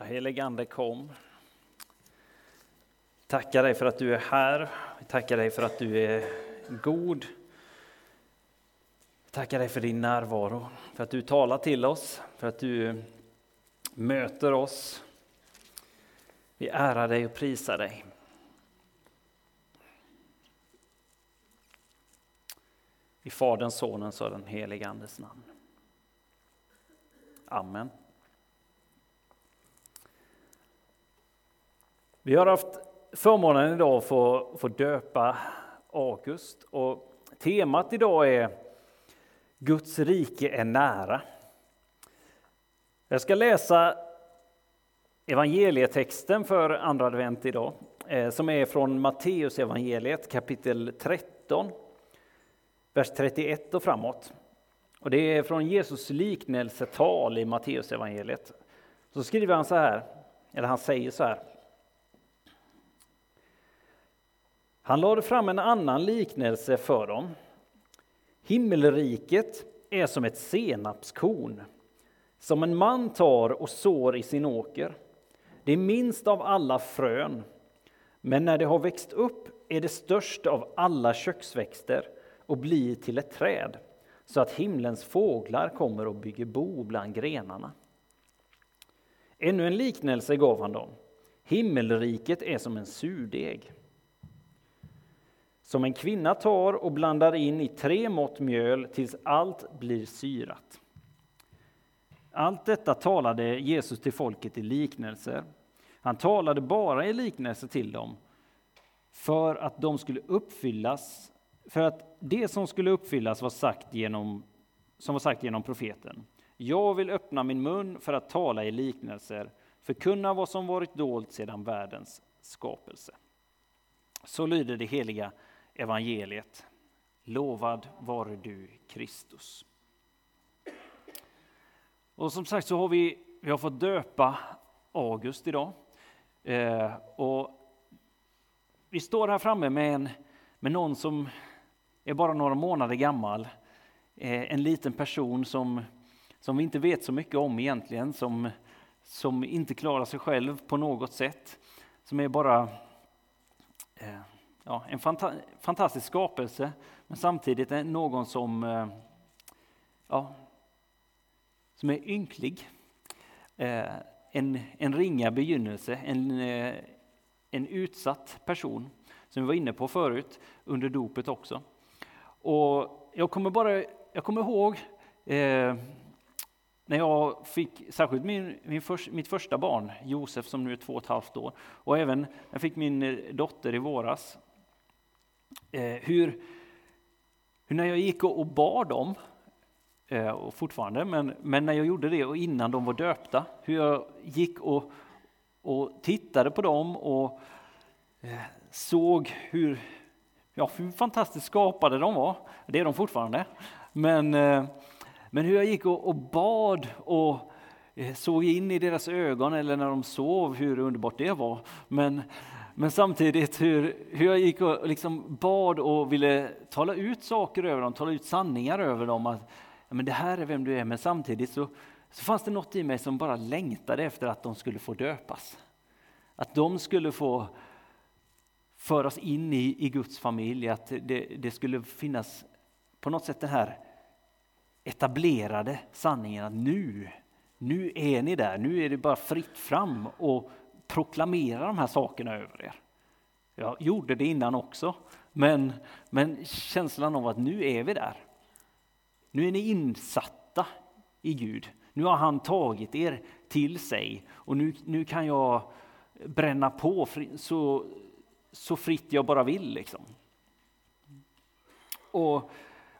Ja, heligande kom. Tackar dig för att du är här. Vi tackar dig för att du är god. Tackar dig för din närvaro, för att du talar till oss, för att du möter oss. Vi ärar dig och prisar dig. I Faderns, Sonens och den helige Andes namn. Amen. Vi har haft förmånen idag att få, få döpa August och temat idag är Guds rike är nära. Jag ska läsa evangelietexten för andra advent idag eh, som är från Matteus evangeliet kapitel 13, vers 31 och framåt. Och det är från Jesus liknelsetal i Matteus evangeliet. Så skriver han så här, eller han säger så här. Han lade fram en annan liknelse för dem. Himmelriket är som ett senapskorn som en man tar och sår i sin åker. Det är minst av alla frön, men när det har växt upp är det störst av alla köksväxter och blir till ett träd så att himlens fåglar kommer och bygger bo bland grenarna. Ännu en liknelse gav han dem. Himmelriket är som en surdeg som en kvinna tar och blandar in i tre mått mjöl tills allt blir syrat. Allt detta talade Jesus till folket i liknelser. Han talade bara i liknelser till dem för att de skulle uppfyllas, för att det som skulle uppfyllas var sagt genom, som var sagt genom profeten. Jag vill öppna min mun för att tala i liknelser, förkunna vad som varit dolt sedan världens skapelse. Så lyder det heliga evangeliet. Lovad vare du Kristus. Och som sagt så har vi, vi har fått döpa August idag. Eh, och vi står här framme med, en, med någon som är bara några månader gammal. Eh, en liten person som, som vi inte vet så mycket om egentligen, som, som inte klarar sig själv på något sätt. Som är bara eh, ja, en fanta fantastisk skapelse, men samtidigt någon som, eh, ja, som är ynklig. Eh, en, en ringa begynnelse, en, eh, en utsatt person, som vi var inne på förut, under dopet också. Och jag kommer bara, jag kommer ihåg eh, när jag fick, särskilt min, min för, mitt första barn, Josef som nu är två och ett halvt år, och även när jag fick min dotter i våras, Eh, hur, hur när jag gick och, bad dem, eh, och fortfarande, men, men när jag gjorde det och innan de var döpta, hur jag gick och, och tittade på dem och eh, såg hur, ja, hur fantastiskt skapade de var. Det är de fortfarande. Men, eh, men hur jag gick och, och bad och eh, såg in i deras ögon eller när de sov, hur underbart det var. Men, men samtidigt hur, hur jag gick och liksom bad och ville tala ut saker över dem, tala ut sanningar över dem. Att ja, men det här är vem du är. Men samtidigt så, så fanns det något i mig som bara längtade efter att de skulle få döpas. Att de skulle få föras in i, i Guds familj, att det, det skulle finnas på något sätt den här etablerade sanningen att nu, nu är ni där, nu är det bara fritt fram och proklamera de här sakerna över er. Jag gjorde det innan också, men, men känslan av att nu är vi där. Nu är ni insatta i Gud. Nu har han tagit er till sig och nu, nu kan jag bränna på så, så fritt jag bara vill. Liksom. Och,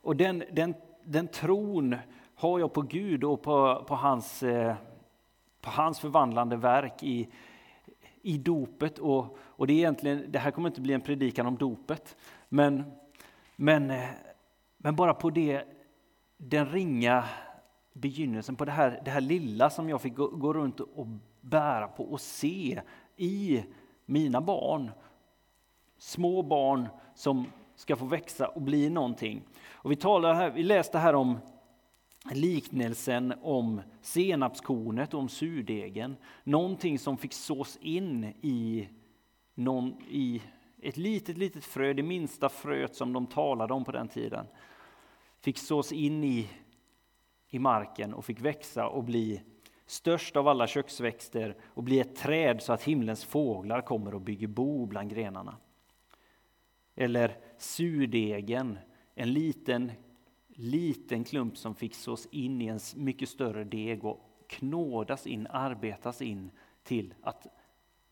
och den, den, den tron har jag på Gud och på, på, hans, eh, på hans förvandlande verk i, i dopet. Och, och det, är egentligen, det här kommer inte bli en predikan om dopet, men, men, eh, men bara på det, den ringa begynnelsen, på det här, det här lilla som jag fick gå, gå runt och bära på och se i mina barn. Små barn som ska få växa och bli någonting. Och vi, talar här, vi läste här om liknelsen om senapskornet och om surdegen. Någonting som fick sås in i, någon, i ett litet, litet frö, det minsta fröet som de talade om på den tiden. Fick sås in i, i marken och fick växa och bli störst av alla köksväxter och bli ett träd så att himlens fåglar kommer och bygger bo bland grenarna. Eller surdegen, en liten, liten klump som fick sås in i en mycket större deg och knådas in, arbetas in till att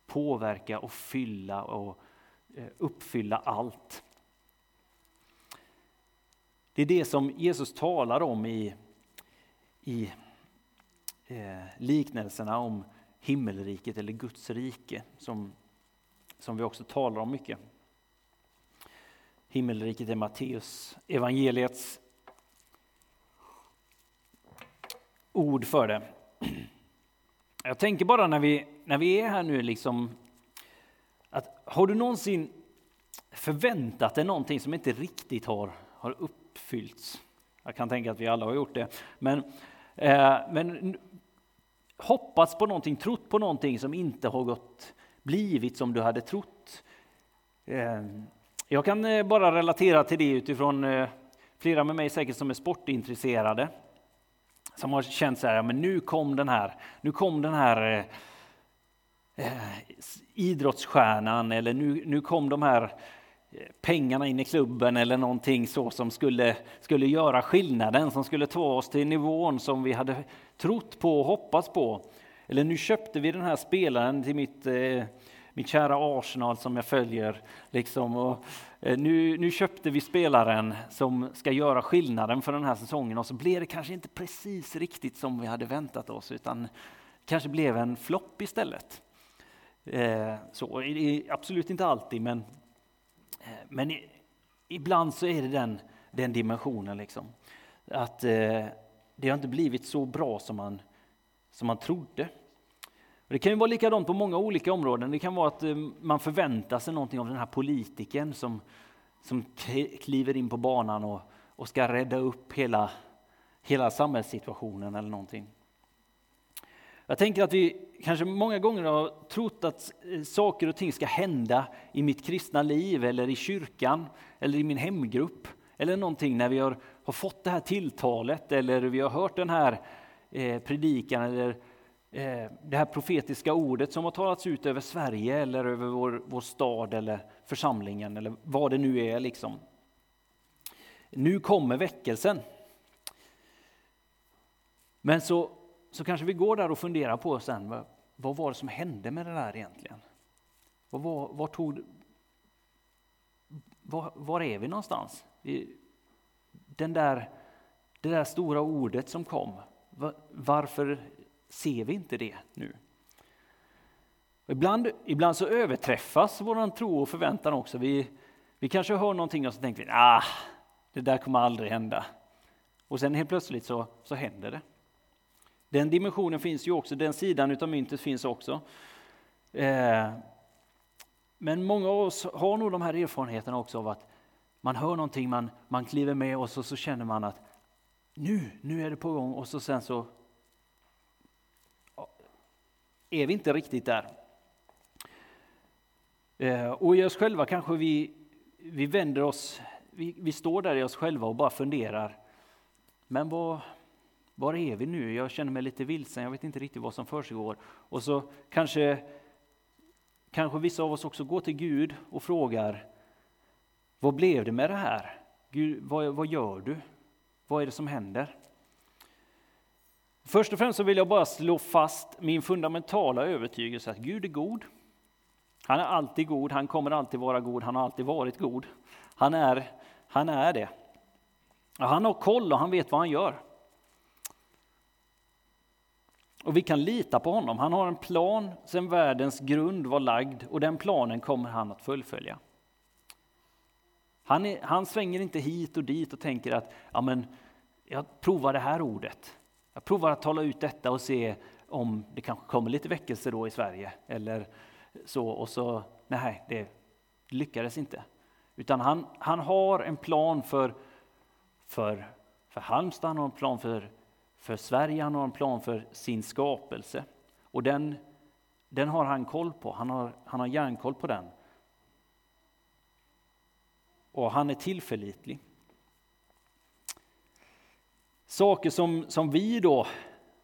påverka och fylla och eh, uppfylla allt. Det är det som Jesus talar om i, i eh, liknelserna om himmelriket eller Guds rike som, som vi också talar om mycket. Himmelriket är Matteus evangeliets ord för det. Jag tänker bara när vi, när vi är här nu, liksom, att har du någonsin förväntat dig någonting som inte riktigt har, har uppfyllts? Jag kan tänka att vi alla har gjort det. Men, eh, men hoppats på någonting, trott på någonting som inte har gått, blivit som du hade trott. Eh, jag kan eh, bara relatera till det utifrån eh, flera med mig säkert som är sportintresserade. Som har känt så här, men nu kom den här, nu kom den här eh, eh idrottsstjärnan eller nu, nu kom de här eh, pengarna in i klubben eller någonting så som skulle, skulle göra skillnaden, som skulle ta oss till nivån som vi hade trott på och hoppats på. Eller nu köpte vi den här spelaren till mitt, eh, mitt kära Arsenal som jag följer. Liksom. Och, eh, nu, nu köpte vi spelaren som ska göra skillnaden för den här säsongen och så blev det kanske inte precis riktigt som vi hade väntat oss utan kanske blev en flopp istället. Eh, så, absolut inte alltid men eh, men ibland så är det den, den dimensionen. Liksom. Att det har inte blivit så bra som man, som man trodde. Det kan ju vara likadant på många olika områden. Det kan vara att eh, man förväntar sig någonting av den här politikern som, som kliver in på banan och, och ska rädda upp hela, hela samhällssituationen eller någonting. Jag tänker att vi kanske många gånger har trott att eh, saker och ting ska hända i mitt kristna liv eller i kyrkan eller i min hemgrupp eller någonting när vi har, har fått det här tilltalet eller vi har hört den här eh, predikan eller Eh, det här profetiska ordet som har talats ut över Sverige eller över vår, vår stad eller församlingen eller vad det nu är. Liksom. Nu kommer väckelsen. Men så så kanske vi går där och funderar på sen, vad, vad var det som hände med det där egentligen? Vad var, var tog, var, var är vi någonstans? Den där, det där stora ordet som kom, varför ser vi inte det nu? Ibland, ibland så överträffas vår tro och förväntan också. Vi, vi kanske hör någonting och så tänker vi, ah, det där kommer aldrig hända. Och sen helt plötsligt så, så händer det. Den dimensionen finns ju också, den sidan utav myntet finns också. Eh, men många av oss har nog de här erfarenheterna också av att man hör någonting, man, man kliver med och så, så känner man att nu, nu är det på gång och så sen så är vi inte riktigt där. Eh, och i oss själva kanske vi, vi vänder oss, vi, vi står där i oss själva och bara funderar. Men vad, var är vi nu? Jag känner mig lite vilsen, jag vet inte riktigt vad som försiggår. Och så kanske, kanske vissa av oss också går till Gud och frågar, vad blev det med det här? Gud, vad, vad gör du? Vad är det som händer? Först och främst så vill jag bara slå fast min fundamentala övertygelse att Gud är god. Han är alltid god, han kommer alltid vara god, han har alltid varit god. Han är, han är det. Han har koll och han vet vad han gör. Och vi kan lita på honom. Han har en plan sedan världens grund var lagd och den planen kommer han att fullfölja. Han, är, han svänger inte hit och dit och tänker att ja, men, jag provar det här ordet. Jag provar att tala ut detta och se om det kanske kommer lite väckelse då i Sverige. Eller så, och så, nej, det lyckades inte. Utan han, han har en plan för, för, för Halmstad, han har en plan för för Sverige, han har en plan för sin skapelse. Och den, den har han koll på, han har, han har järnkoll på den. Och han är tillförlitlig. Saker som, som vi då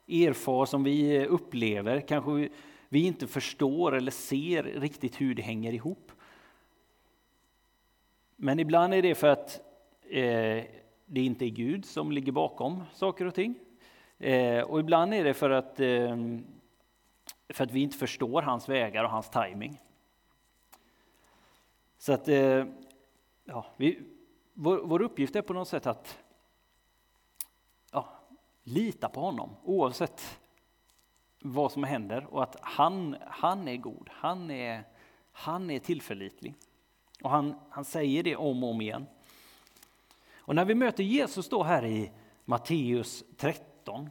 erfar, som vi upplever, kanske vi, vi inte förstår eller ser riktigt hur det hänger ihop. Men ibland är det för att eh, det inte är Gud som ligger bakom saker och ting. Eh, och ibland är det för att, eh, för att vi inte förstår hans vägar och hans timing. Så att eh, ja, vi, vår, vår uppgift är på något sätt att lita på honom oavsett vad som händer och att han, han är god, han är, han är tillförlitlig. Och han, han säger det om och om igen. Och när vi möter Jesus då här i Matteus 13,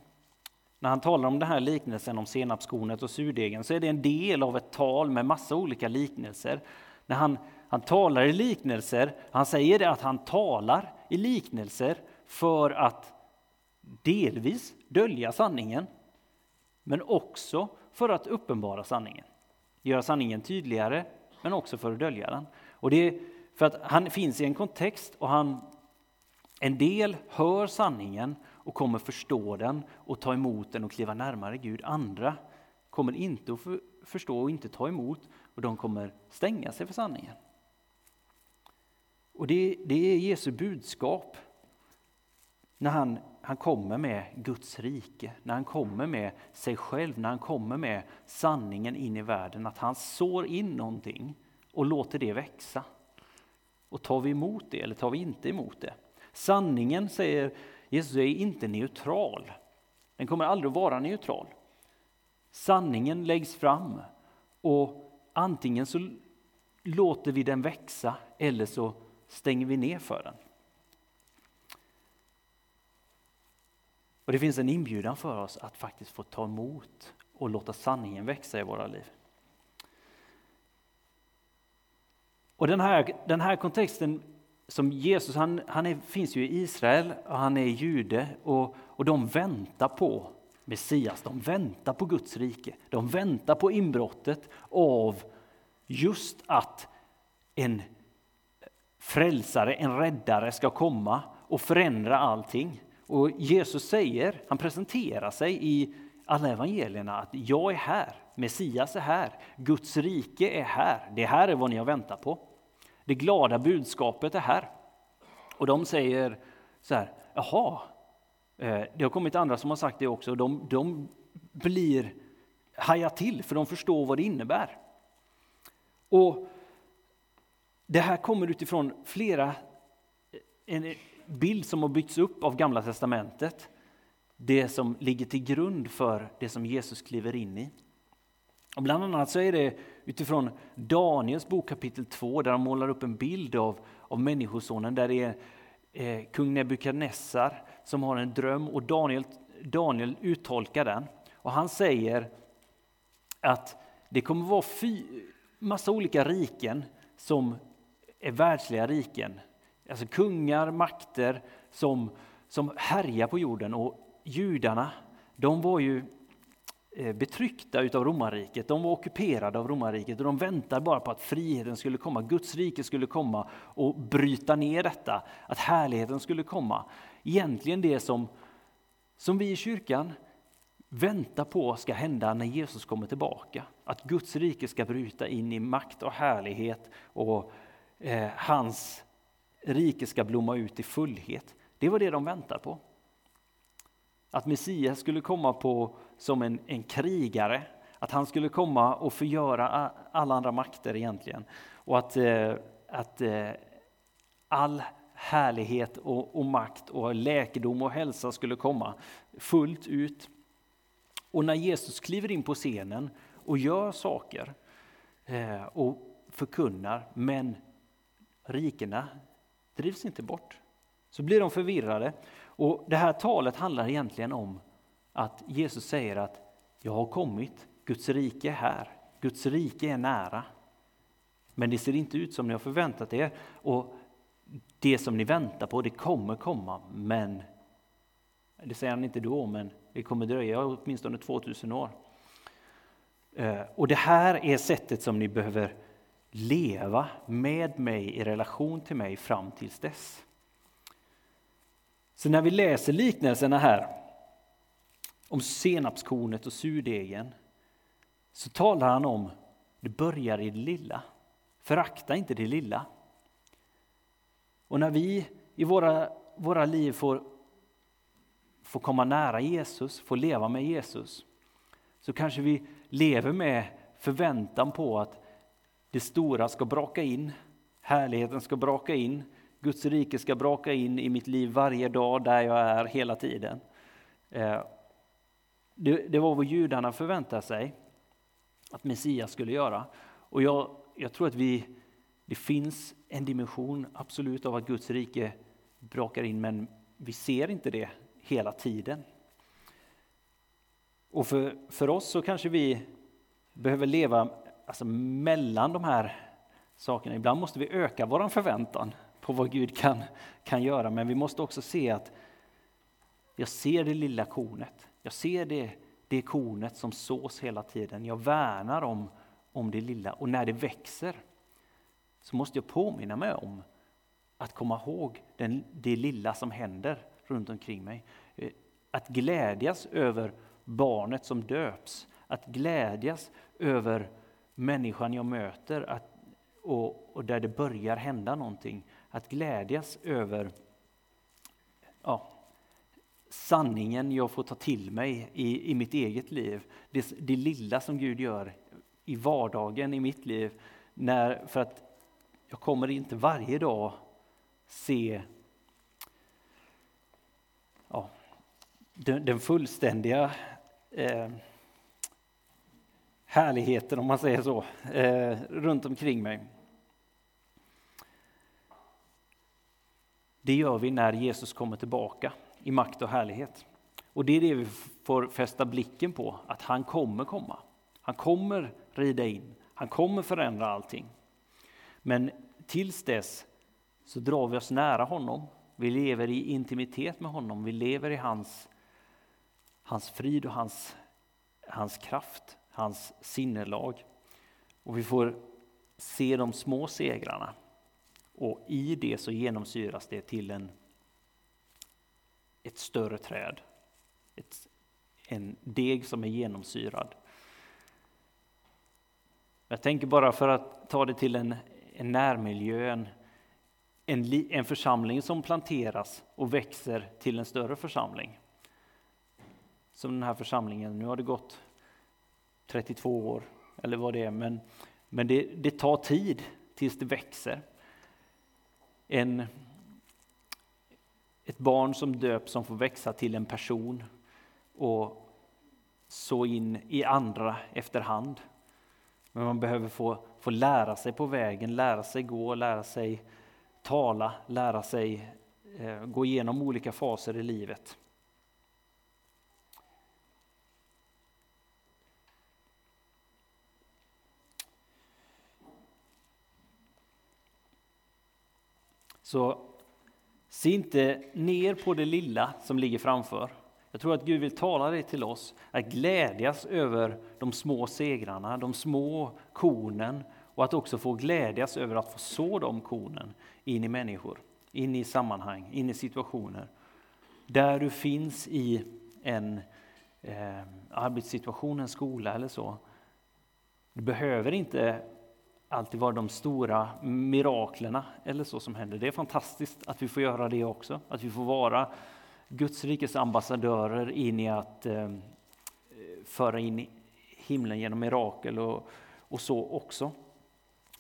när han talar om den här liknelsen om senapskornet och surdegen, så är det en del av ett tal med massa olika liknelser. När han, han talar i liknelser, han säger det att han talar i liknelser för att delvis dölja sanningen, men också för att uppenbara sanningen. Göra sanningen tydligare, men också för att dölja den. Och det är för att han finns i en kontext och han, en del hör sanningen och kommer förstå den och ta emot den och kliva närmare Gud. Andra kommer inte att förstå och inte ta emot och de kommer stänga sig för sanningen. Och det, det är Jesu budskap när han, han kommer med Guds rike, när han kommer med sig själv, när han kommer med sanningen in i världen, att han sår in någonting och låter det växa. Och tar vi emot det eller tar vi inte emot det? Sanningen, säger Jesus, är inte neutral. Den kommer aldrig att vara neutral. Sanningen läggs fram och antingen så låter vi den växa eller så stänger vi ner för den. Och Det finns en inbjudan för oss att faktiskt få ta emot och låta sanningen växa i våra liv. Och den här, den här kontexten som Jesus, han, han är, finns ju i Israel och han är jude och, och de väntar på Messias, de väntar på Guds rike. De väntar på inbrottet av just att en frälsare, en räddare ska komma och förändra allting. Och Jesus säger, han presenterar sig i alla evangelierna att jag är här, Messias är här, Guds rike är här. Det här är vad ni har väntat på. Det glada budskapet är här. Och de säger så här, jaha, eh, det har kommit andra som har sagt det också, de, de blir haja till för de förstår vad det innebär. Och det här kommer utifrån flera, en bild som har byggts upp av Gamla Testamentet. Det som ligger till grund för det som Jesus kliver in i. Och bland annat så är det utifrån Daniels bok kapitel 2 där han målar upp en bild av, av Människosonen där det är eh, kung Nebukadnessar som har en dröm och Daniel, Daniel uttolkar den. Och han säger att det kommer vara fy, massa olika riken som är världsliga riken. Alltså kungar, makter som, som härjar på jorden och judarna, de var ju eh, betryckta utav romarriket. De var ockuperade av romarriket och de väntade bara på att friheten skulle komma, Guds rike skulle komma och bryta ner detta, att härligheten skulle komma. Egentligen det som, som vi i kyrkan väntar på ska hända när Jesus kommer tillbaka. Att Guds rike ska bryta in i makt och härlighet och eh, hans rike ska blomma ut i fullhet. Det var det de väntade på. Att Messias skulle komma på, som en, en krigare, att han skulle komma och förgöra alla andra makter egentligen. Och att, eh, att eh, all härlighet och, och, makt och läkedom och hälsa skulle komma fullt ut. Och när Jesus kliver in på scenen och gör saker eh, och förkunnar, men rikena drivs inte bort, så blir de förvirrade och Det här talet handlar egentligen om att Jesus säger att jag har kommit, Guds rike är här, Guds rike är nära. Men det ser inte ut som ni har förväntat er och det som ni väntar på det kommer komma men Det säger han inte då, men det kommer dröja åtminstone 2000 år. Eh, och det här är sättet som ni behöver leva med mig i relation till mig fram tills dess. Så när vi läser liknelserna här om senapskornet och surdegen så talar han om det börjar i det lilla. Förakta inte det lilla. Och när vi i våra, våra liv får, får komma nära Jesus, får leva med Jesus, så kanske vi lever med förväntan på att det stora ska braka in, härligheten ska braka in, Guds rike ska braka in i mitt liv varje dag där jag är hela tiden. Eh, det, det var vad judarna förväntade sig att Messias skulle göra. Och jag, jag tror att vi, det finns en dimension absolut av att Guds rike brakar in, men vi ser inte det hela tiden. Och för, för oss så kanske vi behöver leva alltså, mellan de här sakerna. Ibland måste vi öka vår förväntan på vad Gud kan, kan göra, men vi måste också se att jag ser det lilla kornet. Jag ser det, det kornet som sås hela tiden. Jag värnar om, om det lilla och när det växer så måste jag påminna mig om att komma ihåg den, det lilla som händer runt omkring mig. Eh, att glädjas över barnet som döps, att glädjas över människan jag möter att, och, och där det börjar hända någonting. Att glädjas över ja, sanningen jag får ta till mig i, i mitt eget liv. Det, det lilla som Gud gör i vardagen i mitt liv. När, för att jag kommer inte varje dag se ja, den, den fullständiga eh, härligheten, om man säger så, eh, runt omkring mig. Det gör vi när Jesus kommer tillbaka i makt och härlighet. Och det är det vi får fästa blicken på, att han kommer komma. Han kommer rida in, han kommer förändra allting. Men tills dess så drar vi oss nära honom. Vi lever i intimitet med honom, vi lever i hans, hans frid och hans, hans kraft, hans sinnelag. Och vi får se de små segrarna. Och i det så genomsyras det till en, ett större träd. Ett, en deg som är genomsyrad. Jag tänker bara för att ta det till en, en närmiljö, en, en, en församling som planteras och växer till en större församling. Som den här församlingen, nu har det gått 32 år eller vad det är, men, men det, det tar tid tills det växer. En, ett barn som döps som får växa till en person och så in i andra efterhand. Men man behöver få, få lära sig på vägen, lära sig gå, lära sig tala, lära sig eh, gå igenom olika faser i livet. Så se inte ner på det lilla som ligger framför. Jag tror att Gud vill tala det till oss, att glädjas över de små segrarna, de små kornen och att också få glädjas över att få så de kornen in i människor, in i sammanhang, in i situationer. Där du finns i en eh, arbetssituation, en skola eller så. Du behöver inte alltid vara de stora miraklerna eller så som händer. Det är fantastiskt att vi får göra det också, att vi får vara Guds rikes ambassadörer in i att eh, föra in himlen genom mirakel och, och så också.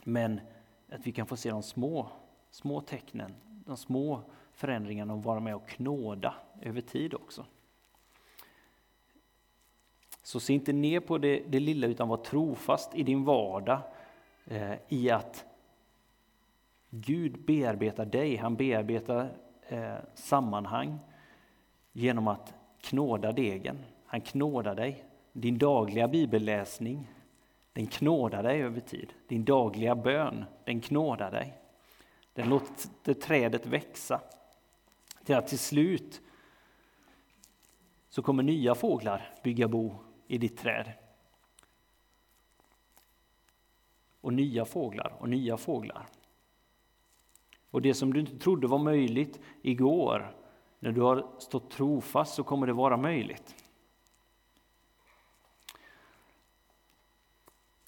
Men att vi kan få se de små, små tecknen, de små förändringarna och vara med och knåda över tid också. Så se inte ner på det, det lilla utan var trofast i din vardag eh, i att Gud bearbetar dig, han bearbetar eh, sammanhang genom att knåda degen. Han knådar dig. Din dagliga bibelläsning, den knådar dig över tid. Din dagliga bön, den knådar dig. Den låter trädet växa till att till slut så kommer nya fåglar bygga bo i ditt träd. Och nya fåglar och nya fåglar. Och det som du inte trodde var möjligt igår, när du har stått trofast så kommer det vara möjligt.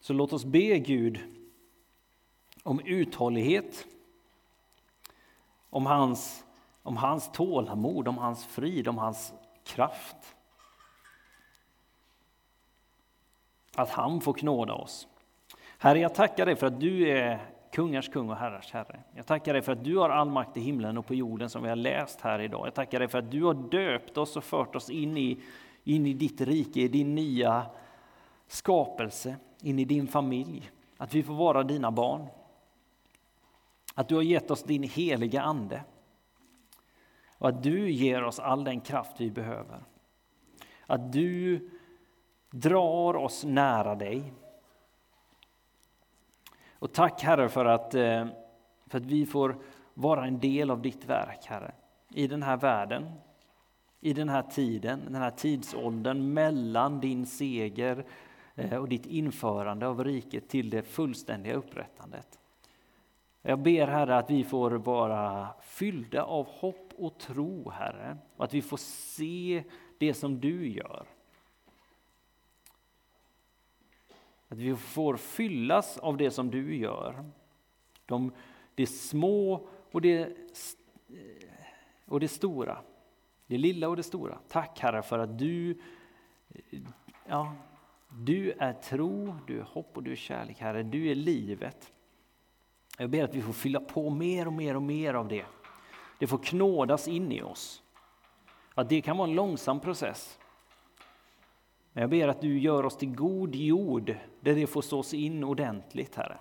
Så låt oss be Gud om uthållighet, om hans, om hans tålamod, om hans frid, om hans kraft. Att han får knåda oss. Herre, jag tackar dig för att du är kungars kung och herrars herre. Jag tackar dig för att du har all makt i himlen och på jorden som vi har läst här idag. Jag tackar dig för att du har döpt oss och fört oss in i, in i ditt rike, i din nya skapelse, in i din familj. Att vi får vara dina barn. Att du har gett oss din heliga Ande. Och att du ger oss all den kraft vi behöver. Att du drar oss nära dig. Och tack Herre för att, eh, för att vi får vara en del av ditt verk, Herre. I den här världen, i den här tiden, den här tidsåldern mellan din seger eh, och ditt införande av riket till det fullständiga upprättandet. Jag ber Herre att vi får vara fyllda av hopp och tro Herre, och att vi får se det som du gör. Att vi får fyllas av det som du gör. De, det små och det, eh, och det stora. Det lilla och det stora. Tack Herre för att du, eh, ja, du är tro, du är hopp och du är kärlek Herre. Du är livet. Jag ber att vi får fylla på mer och mer och mer av det. Det får knådas in i oss. Att det kan vara en långsam process. Men jag ber att du gör oss till god jord där det får sås in ordentligt, Herre.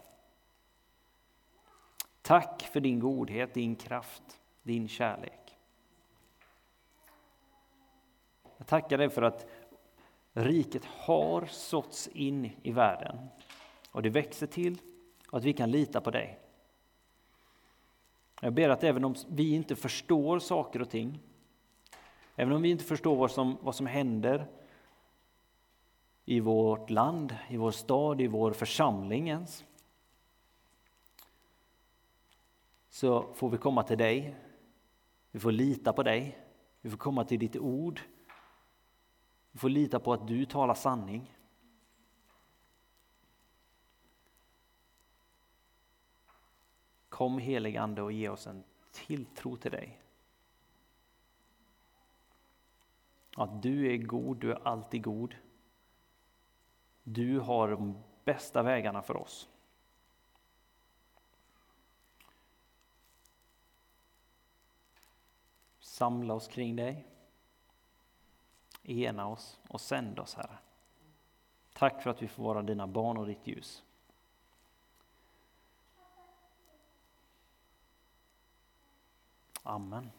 Tack för din godhet, din kraft, din kärlek. Jag tackar dig för att riket har såtts in i världen och det växer till och att vi kan lita på dig. Jag ber att även om vi inte förstår saker och ting, även om vi inte förstår vad som, vad som händer i vårt land, i vår stad, i vår församling ens, så får vi komma till dig. Vi får lita på dig. Vi får komma till ditt ord. Vi får lita på att du talar sanning. Kom helig Ande och ge oss en tilltro till dig. Att du är god, du är alltid god. Du har de bästa vägarna för oss. Samla oss kring dig. Ena oss och sänd oss, Herre. Tack för att vi får vara dina barn och ditt ljus. Amen.